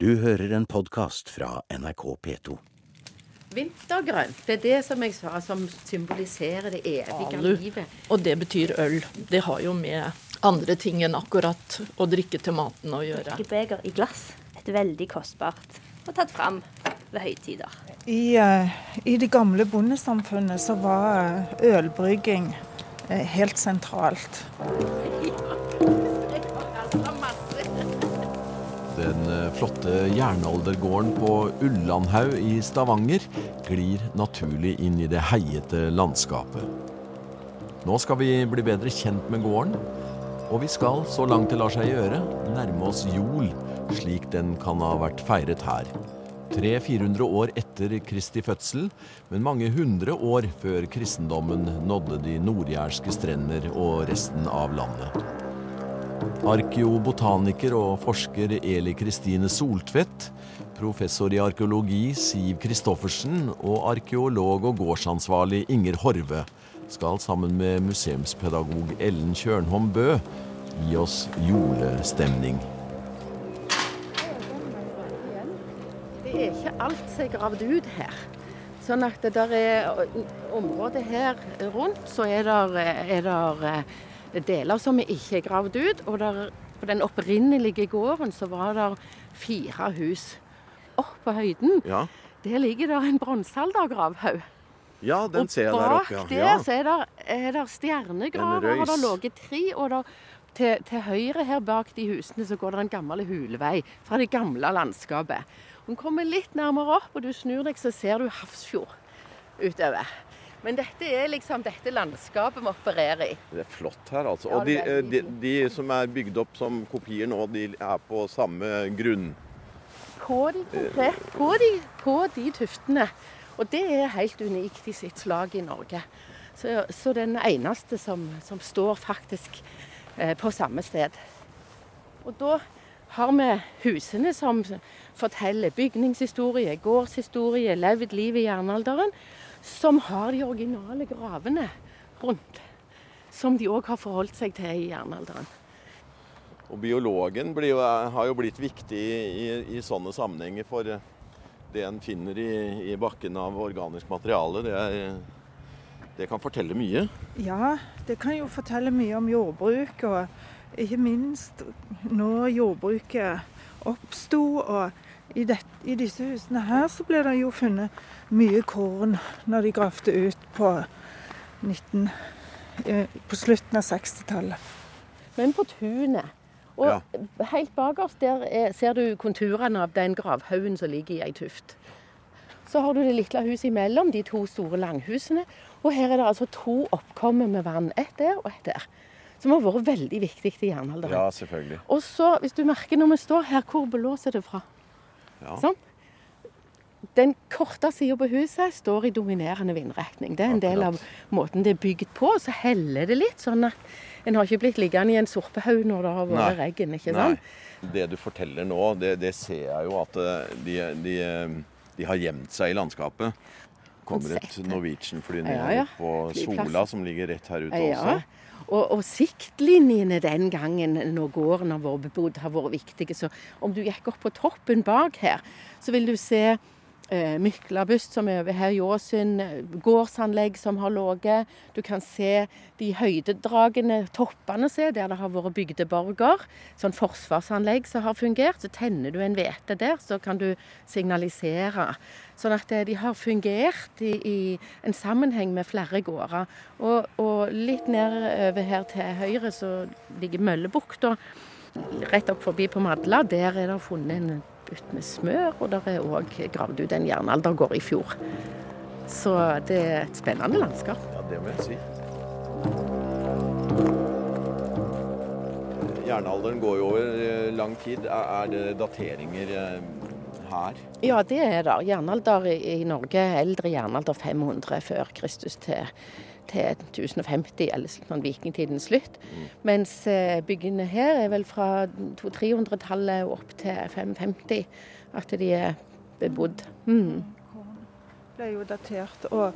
Du hører en podkast fra NRK P2. Vintergrønt, det er det som jeg sa, som symboliserer det evige Alu. livet. Og det betyr øl. Det har jo med andre ting enn akkurat å drikke til maten å gjøre. Beger i glass. Et veldig kostbart og tatt fram ved høytider. I, eh, I det gamle bondesamfunnet så var eh, ølbrygging eh, helt sentralt. Den eh, flotte jernaldergården på Ullandhaug i Stavanger glir naturlig inn i det heiete landskapet. Nå skal vi bli bedre kjent med gården, og vi skal, så langt det lar seg gjøre, nærme oss jol, slik den kan ha vært feiret her. 300-400 år etter Kristi fødsel, men mange hundre år før kristendommen nådde de nordjærske strender og resten av landet. Arkeobotaniker og forsker Eli Kristine Soltvedt, professor i arkeologi Siv Christoffersen og arkeolog og gårdsansvarlig Inger Horve skal sammen med museumspedagog Ellen Kjørnholm Bø gi oss julestemning. Det er ikke alt som er gravd ut her. Sånn at det der er området her rundt, så er det, er deler som ikke er gravd ut. Og der, på den opprinnelige gården så var det fire hus. Opp på høyden, Ja, der ligger det en bronsealdergravhaug. ja den og ser jeg der bak oppe. Ja. der Ja. så er det, er det stjernegraver, og har det ligget tre. Og der, til, til høyre her bak de husene så går det en gammel hulevei fra det gamle landskapet. Hun kommer litt nærmere opp, og du snur deg, så ser du Hafrsfjord utover. Men dette er liksom dette landskapet vi opererer i. Det er flott her, altså. Og de, eh, de, de som er bygd opp som kopier nå, de er på samme grunn. På de, på de, på de tuftene. Og det er helt unikt i sitt slag i Norge. Så, så den eneste som, som står faktisk eh, på samme sted. Og da har vi husene som forteller bygningshistorie, gårdshistorie, levd liv i jernalderen, som har de originale gravene rundt. Som de òg har forholdt seg til i jernalderen. Og biologen blir jo, har jo blitt viktig i, i sånne sammenhenger, for eh, det en finner i, i bakken av organisk materiale, det, er, det kan fortelle mye. Ja, det kan jo fortelle mye om jordbruk, og ikke minst når jordbruket oppsto. Og i, det, i disse husene her så ble det jo funnet mye korn når de gravde ut på, 19, eh, på slutten av 60-tallet. Men på tunet. Og Ja. helt bakerst der er, ser du konturene av den gravhaugen som ligger i ei tuft. Så har du det lille huset imellom, de to store langhusene. Og her er det altså to oppkommer med vann. Ett der og ett der. Som har vært veldig viktig i jernalderen. selvfølgelig. Og så, hvis du merker når vi står her, hvor blåser det fra? Ja. Sånn? Den korte sida på huset står i dominerende vindretning. Det er en del av måten det er bygd på. Så heller det litt, sånn at en har ikke blitt liggende i en sorpehaug når det har vært regn. ikke Nei. Det du forteller nå, det, det ser jeg jo at eh, de, de, eh, de har gjemt seg i landskapet. Kommer et Norwegian-fly ned Ja, ja. på Sola, som ligger rett her ute Ja. også. Og, og siktlinjene den gangen når gården har vært bebodd, har vært viktige. Så om du gikk opp på toppen bak her, så vil du se eh, Myklabust som er over her i Åsund, eh, gårdsanlegg som har ligget. Du kan se de høydedragende toppene se, der det har vært bygdeborger. Sånn forsvarsanlegg som har fungert. Så tenner du en hvete der, så kan du signalisere. Sånn at eh, de har fungert i, i en sammenheng med flere gårder. Og, og litt nedover her til høyre så ligger Møllebukta. Rett opp forbi på Madla, der er det funnet en butt med smør, og der er òg gravd ut en jernaldergård i fjor. Så det er et spennende landskap. Ja, det må jeg si. Jernalderen går jo over eh, lang tid. Er det dateringer eh, her? Ja, det er det. Jernalder i i Norge er eldre jernalder 500 før Kristus til, til 1050, eller sånn vikingtidens slutt. Mens eh, byggene her er vel fra 200-300-tallet og opp til 550 at de er bebodd. Mm. er jo datert. Og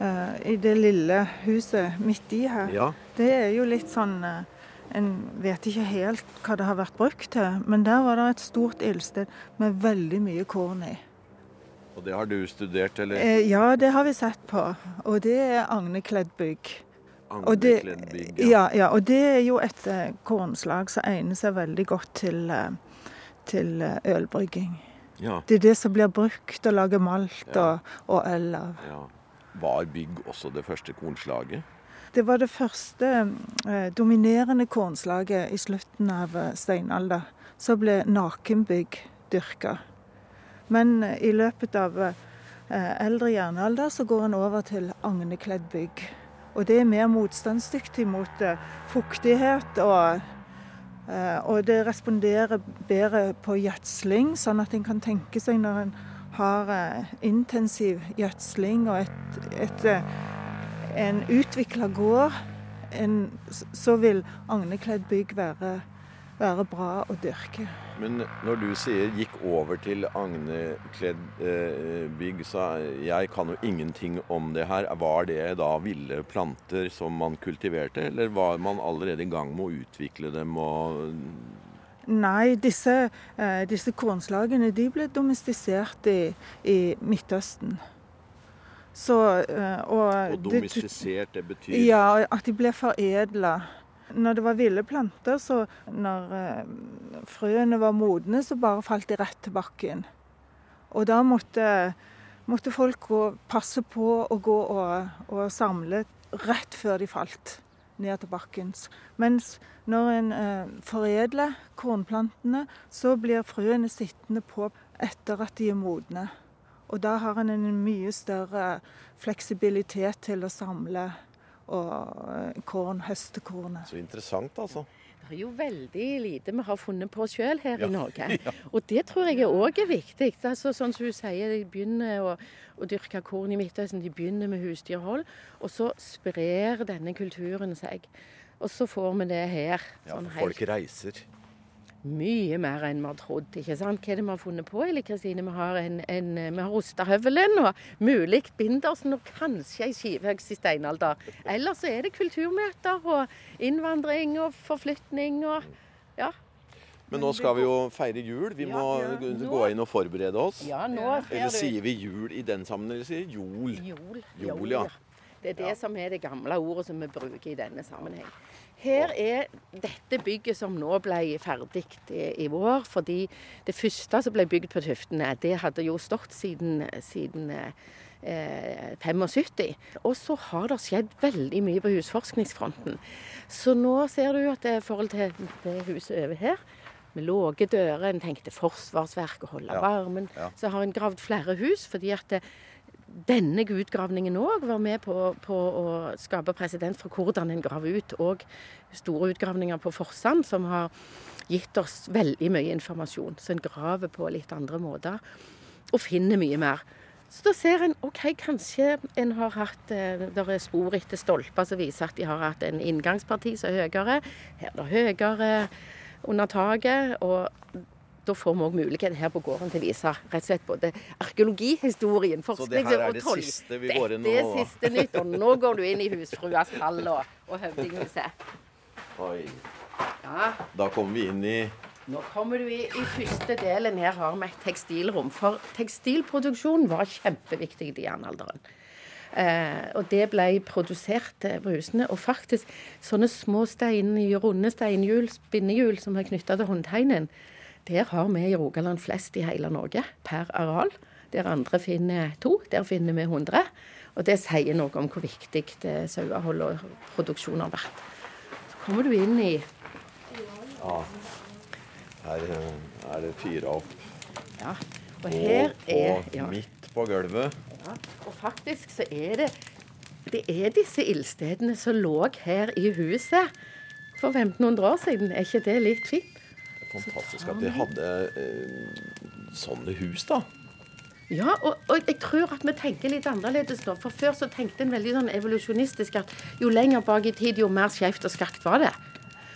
uh, i det lille huset midt i her, Ja. det er jo litt sånn uh, En vet ikke helt hva det har vært brukt til, men der var det et stort ildsted med veldig mye korn i. Og det har du studert, eller? Eh, ja, det har vi sett på, og det er agnekledd bygg. Og det, Agnekledd bygg, ja, ja, og det er jo et eh, kornslag som egner seg veldig godt til, eh, til ølbrygging. ja. Det er det som blir brukt å lage malt Ja. og, og øl av. ja. Var bygg også det første kornslaget? Det var det første eh, dominerende kornslaget i slutten av steinalder. Så ble nakenbygg dyrka. Men i løpet av eh, eldre jernalder så går en over til agnekledd bygg. Og det er mer motstandsdyktig mot eh, fuktighet, og, eh, og det responderer bedre på gjødsling, sånn at en kan tenke seg når en har intensiv gjødsling og et, et, en utvikla gård, en, så vil agnekledd bygg være, være bra å dyrke. Men når du sier gikk over til agnekledd eh, bygg, så jeg kan jo ingenting om det her. Var det da ville planter som man kultiverte, eller var man allerede i gang med å utvikle dem og Nei, disse, eh, disse kornslagene de ble domestisert i, i Midtøsten. Så, eh, og, Og domestisert, det betyr Ja, at de ble foredla. Når det var ville planter, så når eh, frøene var modne, så bare falt de rett til bakken. Og da måtte, måtte folk gå, passe på å gå og, og samle rett før de falt ned til bakken. Mens når en eh, foredler kornplantene, så blir frøene sittende på etter at de er modne. Og da har en en mye større fleksibilitet til å samle og eh, korn, høstekornet. Så interessant, altså. Det er jo veldig lite vi har funnet på sjøl her Ja, i Norge. Og det tror jeg òg er viktig. Altså, sånn som hun sier, De begynner å, å dyrke korn i Midtøsten, de begynner med husdyrhold. Og så sprer denne kulturen seg. Og så får vi det her. Ja, sånn for folk reiser. Mye mer enn vi har trodd. ikke sant? Hva er det vi har funnet på, Eli Kristine? Vi har, en, en, vi har ostehøvelen og mulig bindersen og kanskje ei skiveøks i steinalder. Ellers så er det kulturmøter og innvandring og forflytning og ja. Men nå skal vi jo feire jul. Vi Ja, må ja, gå- nå- gå inn og forberede oss. Ja, nå Eller ser du sier vi jul i den sammenheng, eller sier jul. jol? Jol. Jol, ja. Det er det som er det gamle ordet som vi bruker i denne sammenheng. Her er dette bygget som nå ble ferdig i, i vår. Fordi det første som ble bygd på Tuftene, det hadde jo stått siden, siden eh, 75. Og så har det skjedd veldig mye på husforskningsfronten. Så nå ser du at det er forhold til det huset over her med låge dører, en tenkte forsvarsverk og holde Ja. varmen, Ja. så har en gravd flere hus. fordi at det, denne utgravningen òg var med på, på å skape presedens for hvordan en graver ut. Og store utgravninger på Forsand, som har gitt oss veldig mye informasjon. Så en graver på litt andre måter og finner mye mer. Så da ser en OK, kanskje en har hatt eh, Der er spor etter stolper som viser at de har hatt en inngangsparti som er høyere. Her er det høyere under taket. og da får vi òg mulighet her på gården til å vise rett og slett både arkeologihistorien, Så det forskning her er og det siste vi går inn Dette er siste nytt, og nå går du inn i husfruas hall og, og høvdinghuset. Oi. Ja, Da kommer vi inn i nå kommer du i, i første delen. Her har vi et tekstilrom. For tekstilproduksjon var kjempeviktig i jernalderen. Eh, og det ble produsert eh, på husene. Og faktisk sånne små stein, runde steinhjul, spinnehjul som er knytta til håndtegnen, der har vi i Rogaland flest i hele Norge per areal. Der andre finner to, der finner vi 100. Og det sier noe om hvor viktig det sauehold og produksjon har vært. Så kommer du inn i Ja. Her eh, er det fyra opp. Ja, og her er ja, midt på gulvet. ja, Og faktisk så er det Det er disse ildstedene som lå her i huset for 1500 år siden. Er ikke det litt fint? Fantastisk at de hadde eh, sånne hus, da. Ja, og, og jeg tror at vi tenker litt annerledes nå. For før så tenkte en veldig sånn evolusjonistisk at jo lenger bak i tid, jo mer skjevt og skakt var det.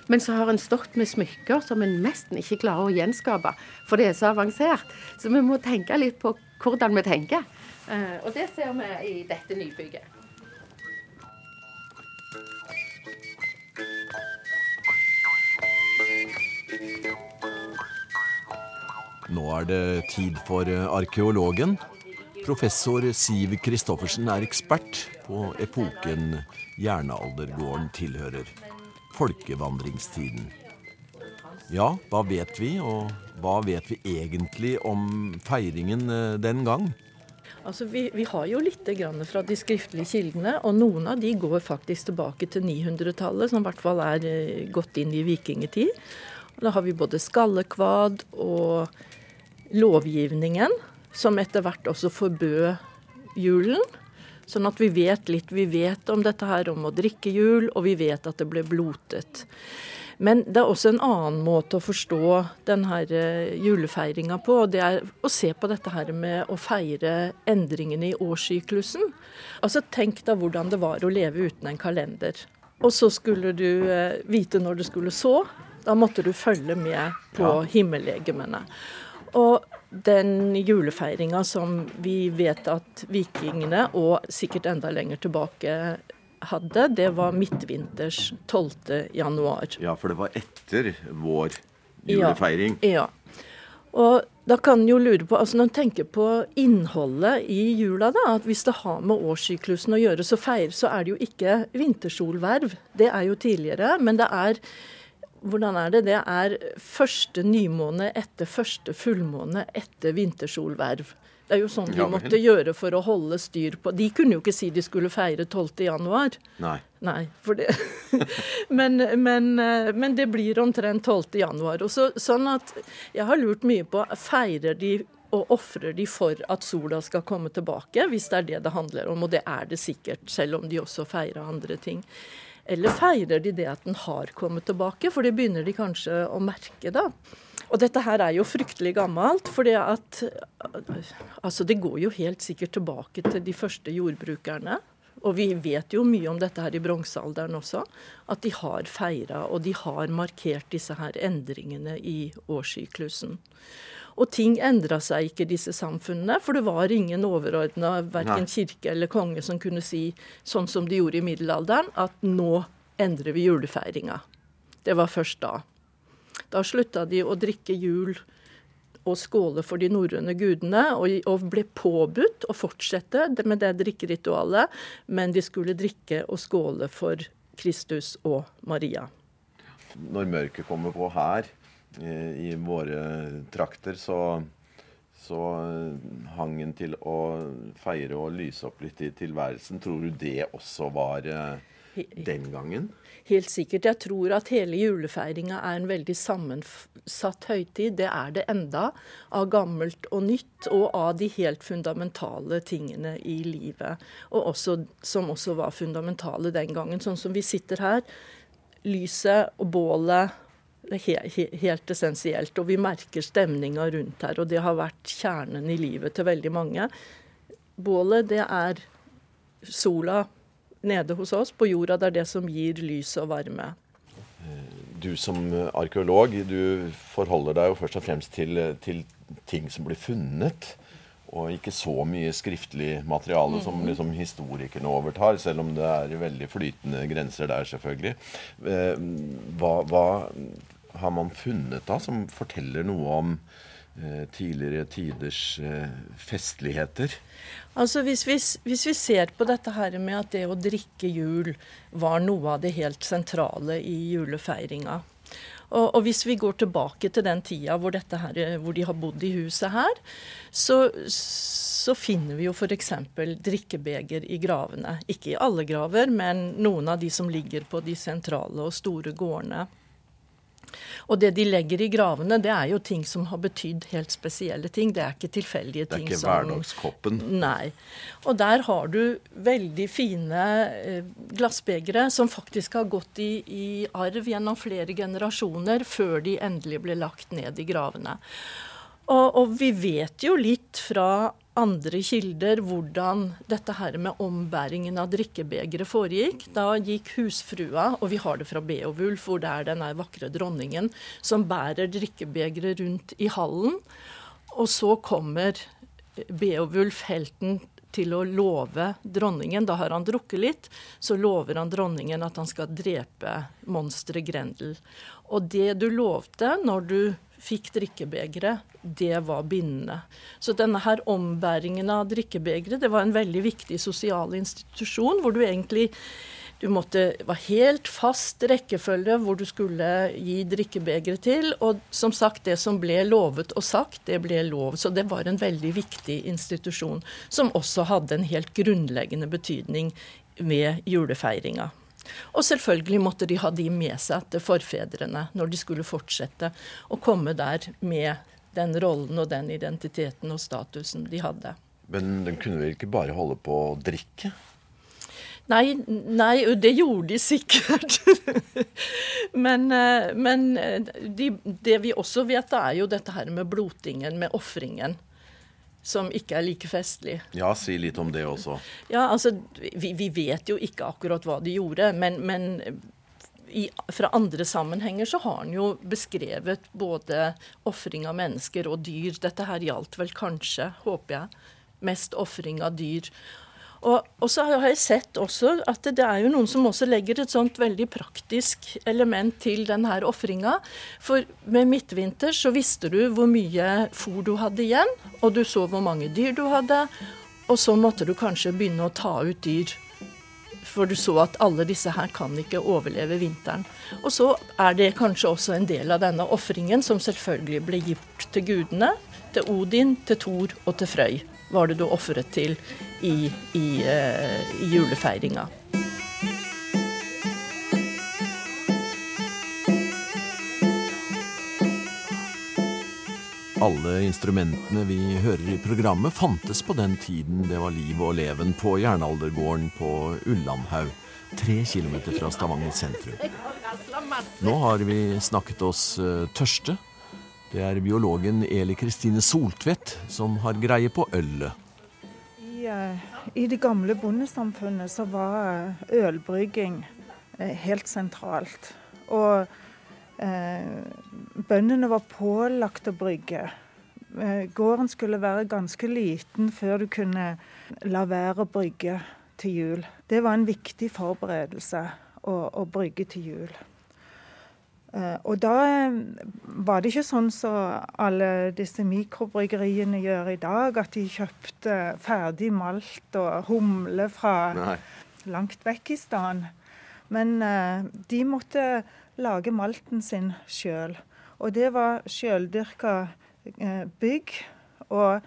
Men så har en stått med smykker som en nesten ikke klarer å gjenskape, for det er så avansert. Så vi må tenke litt på hvordan vi tenker. Eh, og det ser vi i dette nybygget. Nå er det tid for eh, arkeologen. Professor Siv Christoffersen er ekspert på epoken jernaldergården tilhører. Folkevandringstiden. Ja, hva vet vi, og hva vet vi egentlig om feiringen eh, den gang? Altså, vi, vi, har jo litt fra de skriftlige kildene, og noen av de går faktisk tilbake til 900-tallet, som i hvert fall er eh, gått inn i vikingtid. Da har vi både skallekvad og lovgivningen, som etter hvert også forbød julen. Sånn at vi vet litt. Vi vet om dette her om å drikke jul, og vi vet at det ble blotet. Men det er også en annen måte å forstå denne eh, julefeiringa på. og Det er å se på dette her med å feire endringene i årssyklusen. Altså Tenk da hvordan det var å leve uten en kalender. Og så skulle du eh, vite når du skulle så. Da måtte du følge med på ja. himmellegemene. Og den julefeiringa som vi vet at vikingene, og sikkert enda lenger tilbake, hadde, det var midtvinters 12. januar. Ja, for det var etter vår julefeiring. Ja. ja. Og da kan en jo lure på, altså Når en tenker på innholdet i jula, da, at hvis det har med årssyklusen å gjøre, så feir, så er det jo ikke vintersolverv. Det er jo tidligere. Men det er hvordan er det? Det er første nymåne etter første fullmåne etter vintersolverv. Det er jo sånn de måtte gjøre for å holde styr på De kunne jo ikke si de skulle feire 12.1. Nei. Nei for det. men, men, eh, men, det blir omtrent 12.1. Så, sånn at jeg har lurt mye på Feirer de og ofrer de for at sola skal komme tilbake, hvis det er det det handler om. Og det er det sikkert, selv om de også feirer andre ting. Eller feirer de det at den har kommet tilbake, for det begynner de kanskje å merke da. Og dette her er jo fryktelig gammelt, for altså det går jo helt sikkert tilbake til de første jordbrukerne. Og vi vet jo mye om dette her i bronsealderen også. At de har feira og de har markert disse her endringene i årssyklusen. Og ting endra seg ikke i disse samfunnene, for det var ingen overordna, verken kirke eller konge, som kunne si, sånn som de gjorde i middelalderen, at nå endrer vi julefeiringa. Det var først da. Da slutta de å drikke jul og skåle for de norrøne gudene, og, ble påbudt å fortsette med det drikkeritualet, men de skulle drikke og skåle for Kristus og Maria. Når mørket kommer på her, i, i våre trakter, så, så hang en til å feire og lyse opp litt i tilværelsen. Tror du det også var eh, den gangen? Helt sikkert. Jeg tror at hele julefeiringa er en veldig sammensatt høytid. Det er det enda, av gammelt og nytt, og av de helt fundamentale tingene i livet. Og også, som også var fundamentale den gangen. Sånn som vi sitter her. Lyset og bålet er he helt essensielt. Og vi merker stemninga rundt her, og det har vært kjernen i livet til veldig mange. Bålet, det er sola nede hos oss på jorda. Det er det som gir lys og varme. Du som arkeolog, du forholder deg jo først og fremst til, til ting som blir funnet. Og ikke så mye skriftlig materiale som mm. liksom historikerne overtar, selv om det er veldig flytende grenser der, selvfølgelig. Eh, hva, hva har man funnet da som forteller noe om Eh, tidligere tiders eh, festligheter? Altså hvis vi, hvis vi, ser på dette her med at det å drikke jul var noe av det helt sentrale i julefeiringa. Og, og hvis vi går tilbake til den tida hvor, her, hvor de har bodd i huset her, så, så finner vi jo f.eks. drikkebeger i gravene. Ikke i alle graver, men noen av de som ligger på de sentrale og store gårdene. Og det de legger i gravene, det er jo ting som har betydd helt spesielle ting. Det er ikke tilfeldige ting. Det er ikke hverdagskoppen? Nei. Og der har du veldig fine eh, glassbegre som faktisk har gått i, i arv gjennom flere generasjoner før de endelig ble lagt ned i gravene. Og, og, vi vet jo litt fra andre kilder hvordan dette her med ombæringen av drikkebegeret foregikk. Da gikk husfrua, og vi har det fra Beowulf, hvor det er den vakre dronningen som bærer drikkebegeret rundt i hallen. Og så kommer Beowulf, helten, til å love dronningen. Da har han drukket litt, så lover han dronningen at han skal drepe monsteret Grendel. Og det du lovte når du fikk drikkebegeret, det var bindende. Så denne her ombæringen av drikkebegeret, det var en veldig viktig sosial institusjon, hvor du egentlig du måtte var helt fast rekkefølge hvor du skulle gi drikkebegeret til. Og som sagt, det som ble lovet og sagt, det ble lov. Så det var en veldig viktig institusjon, som også hadde en helt grunnleggende betydning ved julefeiringa. Og selvfølgelig måtte de ha de med seg til forfedrene når de skulle fortsette å komme der med den rollen og den identiteten og statusen de hadde. Men den kunne vel ikke bare holde på å drikke? Nei, nei, det gjorde de sikkert. men, eh, men de, det vi også vet, er jo dette her med blotingen, med ofringen som ikke er like festlig. Ja, si litt om det også. Ja, altså, vi, vi vet jo ikke akkurat hva de gjorde, men, men i, fra andre sammenhenger så har han jo beskrevet både ofring av mennesker og dyr. Dette her gjaldt vel kanskje, håper jeg, mest ofring av dyr. Og, og, så har jeg sett også at det er jo noen som også legger et sånt veldig praktisk element til denne ofringa. For med midtvinter så visste du hvor mye fôr du hadde igjen, og du så hvor mange dyr du hadde. Og så måtte du kanskje begynne å ta ut dyr. For du så at alle disse her kan ikke overleve vinteren. Og så er det kanskje også en del av denne ofringen som selvfølgelig ble gjort til gudene. Til Odin, til Thor og til Frøy var det du ofret til i, i, uh, i julefeiringa. Alle instrumentene vi hører i programmet, fantes på den tiden det var liv og leven på jernaldergården på Ullandhaug, tre kilometer fra Stavanger sentrum. Nå har vi snakket oss uh, tørste. Det er biologen Eli Kristine Soltvedt som har greie på ølet. I, uh, I, det gamle bondesamfunnet så var ølbrygging uh, helt sentralt. Og bøndene var pålagt å brygge. gården skulle være ganske liten før du kunne la være å brygge til jul. Det var en viktig forberedelse å, å brygge til jul. Eh, og da eh, var det ikke sånn som så alle disse mikrobryggeriene gjør i dag, at de kjøpte ferdig malt og humle fra Nei. langt vekk i stedet. Men uh, de måtte lage malten sin sjøl. Og det var sjøldyrka bygg og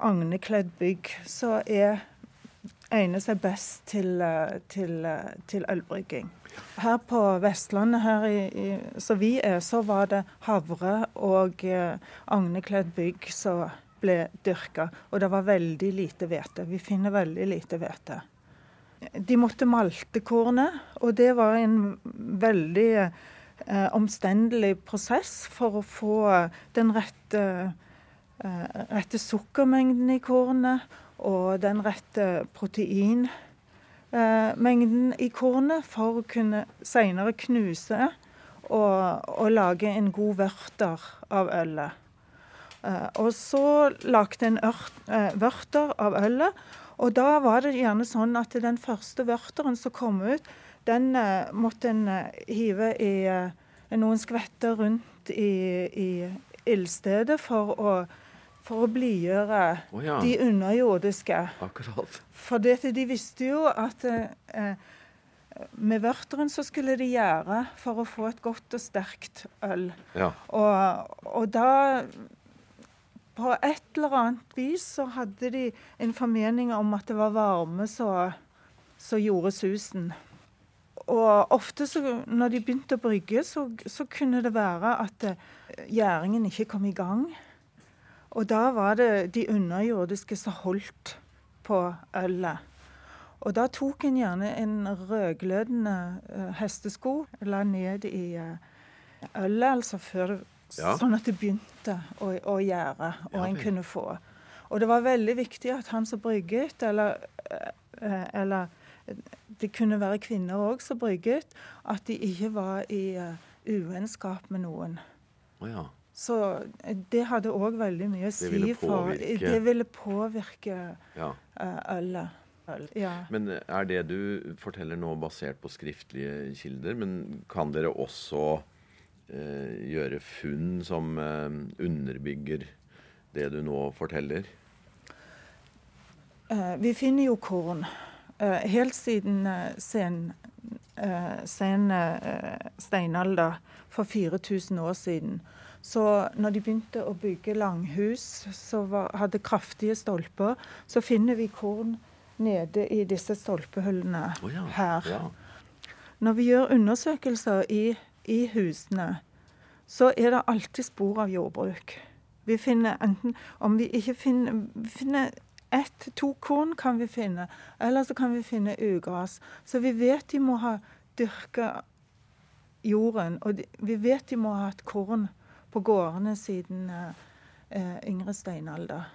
agnekledd bygg som egner seg best til, til, til ølbrygging. Her på Vestlandet, her i, i, så vi er, så var det havre og eh, agnekledd bygg som ble dyrka. Og det var veldig lite hvete. Vi finner veldig lite hvete. De måtte malte kornet, og det var en veldig eh, omstendelig prosess for å få den rette, eh, rette sukkermengden i kornet og den rette protein mengden i kornet for å kunne senere knuse og, og lage en god vørter av ølet. Eh, og så lagde en eh, vørter av ølet. Og da var det gjerne sånn at den første vørteren som kom ut, den eh, måtte en eh, hive i eh, noen skvetter rundt i, i ildstedet for å for å blidgjøre oh, ja. de underjordiske. Akkurat. For dette, de visste jo at eh, med vørteren så skulle de gjøre for å få et godt og sterkt øl. Ja. Og, og, da På et eller annet vis så hadde de en formening om at det var varme som gjorde susen. Og ofte så, når de begynte å brygge, så, så kunne det være at eh, gjæringen ikke kom i gang. Og da var det de underjordiske som holdt på ølet. Og da tok en gjerne en rødglødende uh, hestesko, la ned i uh, ølet, altså før ja. Sånn at det begynte å, å gjære, og ja, en kunne få. Og det var veldig viktig at han som brygget, eller, uh, eller det kunne være kvinner òg som brygget, at de ikke var i uvennskap med noen. Oh, ja. Så eh, det hadde òg veldig mye å si for Det ville påvirke ja. uh. Ja. Men er det du forteller nå basert på skriftlige kilder? Men kan dere også eh, gjøre funn som eh, underbygger det du nå forteller? Eh, vi finner jo korn eh, helt siden eh, sen, eh, sen eh, steinalder for 4000 år siden. Så når de begynte å bygge langhus som hadde kraftige stolper, så finner vi korn nede i disse stolpehullene oh ja, her. ja. Når vi gjør undersøkelser i, i husene, så er det alltid spor av jordbruk. Vi finner enten Om vi ikke finner, finner ett, to korn kan vi finne, eller så kan vi finne ugras. Så vi vet de må ha dyrka jorden, og de, vi vet de må ha hatt korn på gårdene siden eh, eh, yngre steinalder.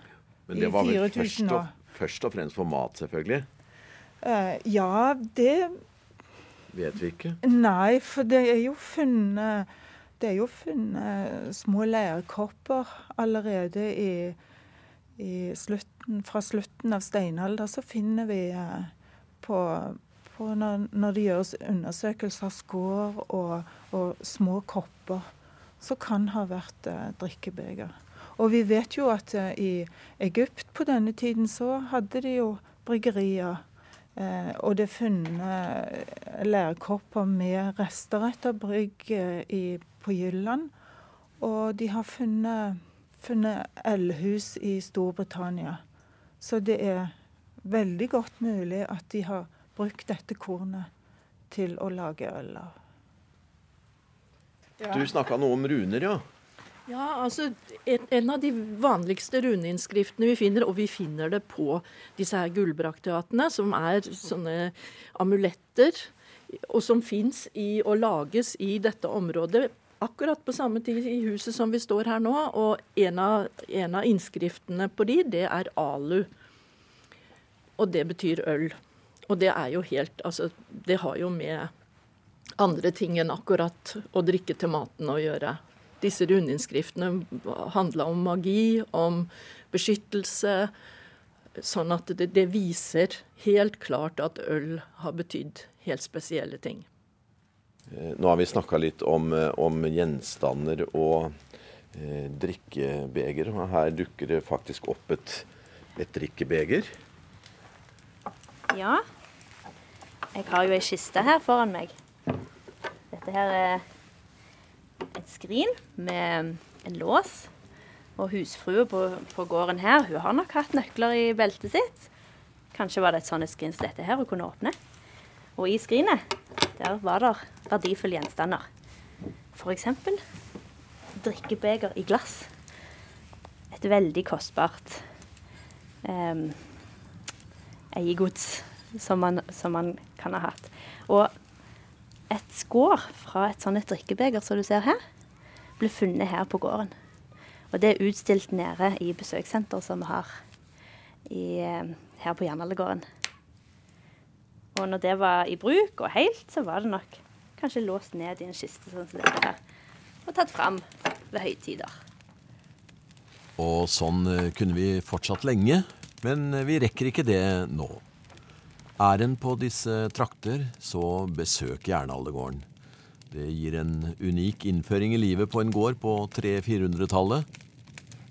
Men det var vel først og, først og fremst for mat, selvfølgelig? Eh, ja, det Vet vi ikke. Nei, for det er jo funnet Det er jo funnet små leirkopper allerede i, i slutten, fra slutten av steinalder. Så finner vi eh, på, på når, når det gjøres undersøkelser av skår og, og små kopper, så kan ha vært eh, drikkebeger. Og vi vet jo at eh, i Egypt på denne tiden så hadde de jo bryggerier. Eh, og det er funnet lærkopper med rester etter brygg på Jylland. Og de har funnet, funnet eldhus i Storbritannia. Så det er veldig godt mulig at de har brukt dette kornet til å lage øl av. Du snakka noe om runer, ja. Ja, altså en, en av de vanligste runeinnskriftene vi finner, og vi finner det på disse her gullbrakteatene, som er sånne amuletter, og som fins i og lages i dette området akkurat på samme tid i huset som vi står her nå. Og en av, en av innskriftene på de, det er alu. Og det betyr øl. Og det er jo helt Altså, det har jo med andre ting enn akkurat å drikke til maten å gjøre. Disse runinnskriftene handla om magi, om beskyttelse. Sånn at det, det viser helt klart at øl har betydd helt spesielle ting. Eh, Nå har vi snakka litt om, eh, om gjenstander og eh, drikkebeger. Og her dukker det faktisk opp et, et drikkebeger. Ja. Jeg har jo ei kiste her foran meg. Dette her er et skrin med en lås. Og husfrua på, på gården her, hun har nok hatt nøkler i beltet sitt. Kanskje var det et sånt skrin som dette her hun kunne åpne. Og i skrinet, der var det verdifulle gjenstander. F.eks. drikkebeger i glass. Et veldig kostbart eh, eiegods som man, som man kan ha hatt. Og et skår fra et sånt drikkebeger som du ser her, ble funnet her på gården. Og det er utstilt nede i besøkssenteret som vi har i, eh, her på Jernaldergården. Og når det var i bruk og helt, så var det nok kanskje låst ned i en kiste sånn som dette her. Og tatt fram ved høytider. Og sånn eh, kunne vi fortsatt lenge, men eh, vi rekker ikke det nå. Er en på disse trakter, så besøk Jernaldergården. Det gir en unik innføring i livet på en gård på 300-400-tallet.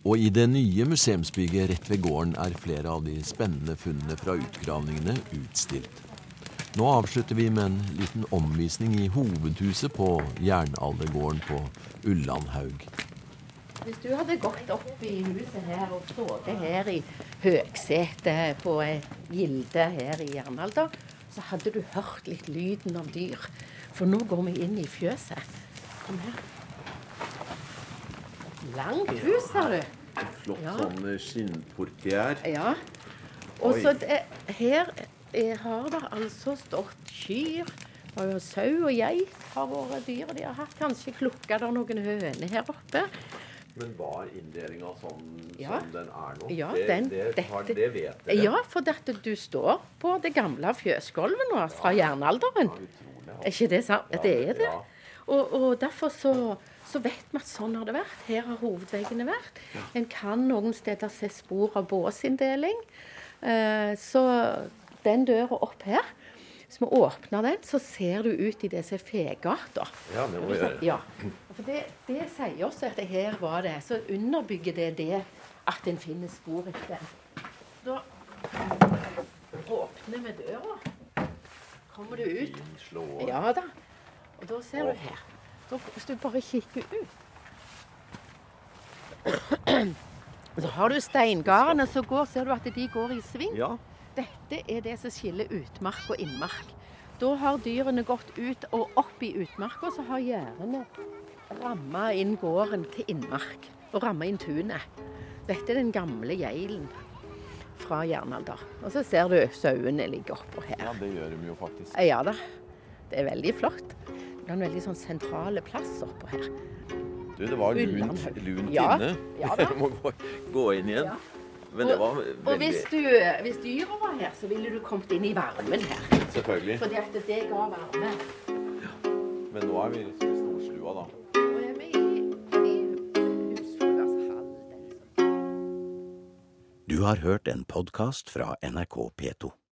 Og i det nye museumsbygget rett ved gården er flere av de spennende funnene fra utgravningene utstilt. Nå avslutter vi med en liten omvisning i hovedhuset på Jernaldergården på Ullandhaug. Hvis du hadde gått opp i huset her og sittet her i høgsetet på et gilde her i jernalder, så hadde du hørt litt lyden av dyr. For nå går vi inn i fjøset. Kom her. Langt hus, har du. Flott Ja. sånn skinnportier. Ja. Og så her er, har det altså stått kyr. Og sau og geit har vært dyr de har hatt. Kanskje klukka der noen høner her oppe. Men var inndelinga sånn Ja. som den er nå? Ja, det, den- det, har, dette- det vet dere? Ja, for dette, du står på det gamle fjøsgulvet nå fra jernalderen. Utrolig. Er ikke det sant? Ja, det er det. ja. Og, og derfor så, så vet vi at sånn har det vært. Her har hovedveggene vært. En kan noen steder se spor av båsinndeling. Eh, så den døra opp her Hvis vi åpner den, så ser du ut i det som er fegata. Ja, det må vi gjøre. Ja. For det, det sier oss at det her var det. Så underbygger det det at en finner spor etter. Da åpner vi døra. Kommer du ut. Ja da. Og da ser du her. Da, hvis du bare kikker ut Så har du steingardene som går, ser du at de går i sving. Ja. Dette er det som skiller utmark og innmark. Da har dyrene gått ut og opp i utmarka, så har gjerdene ramma inn gården til innmark. Og ramma inn tunet. Dette er den gamle geilen fra jernalder. Og så ser du sauene ligger oppå her. ja, det gjør de jo faktisk. Ja da. Det er veldig flott. Det er en veldig sånn sentrale plass oppå her. Du, det var lunt, lunt Ja, inne. ja da. Jeg må gå, gå inn igjen. Ja. Men det var Og hvis, du, hvis dyra var her, så ville du kommet inn i varmen her. Selvfølgelig. Fordi at det ga varme. Men nå er vi liksom i storstua, da. Nå er vi i, i husfruas hall. Du har hørt en podkast fra NRK P2.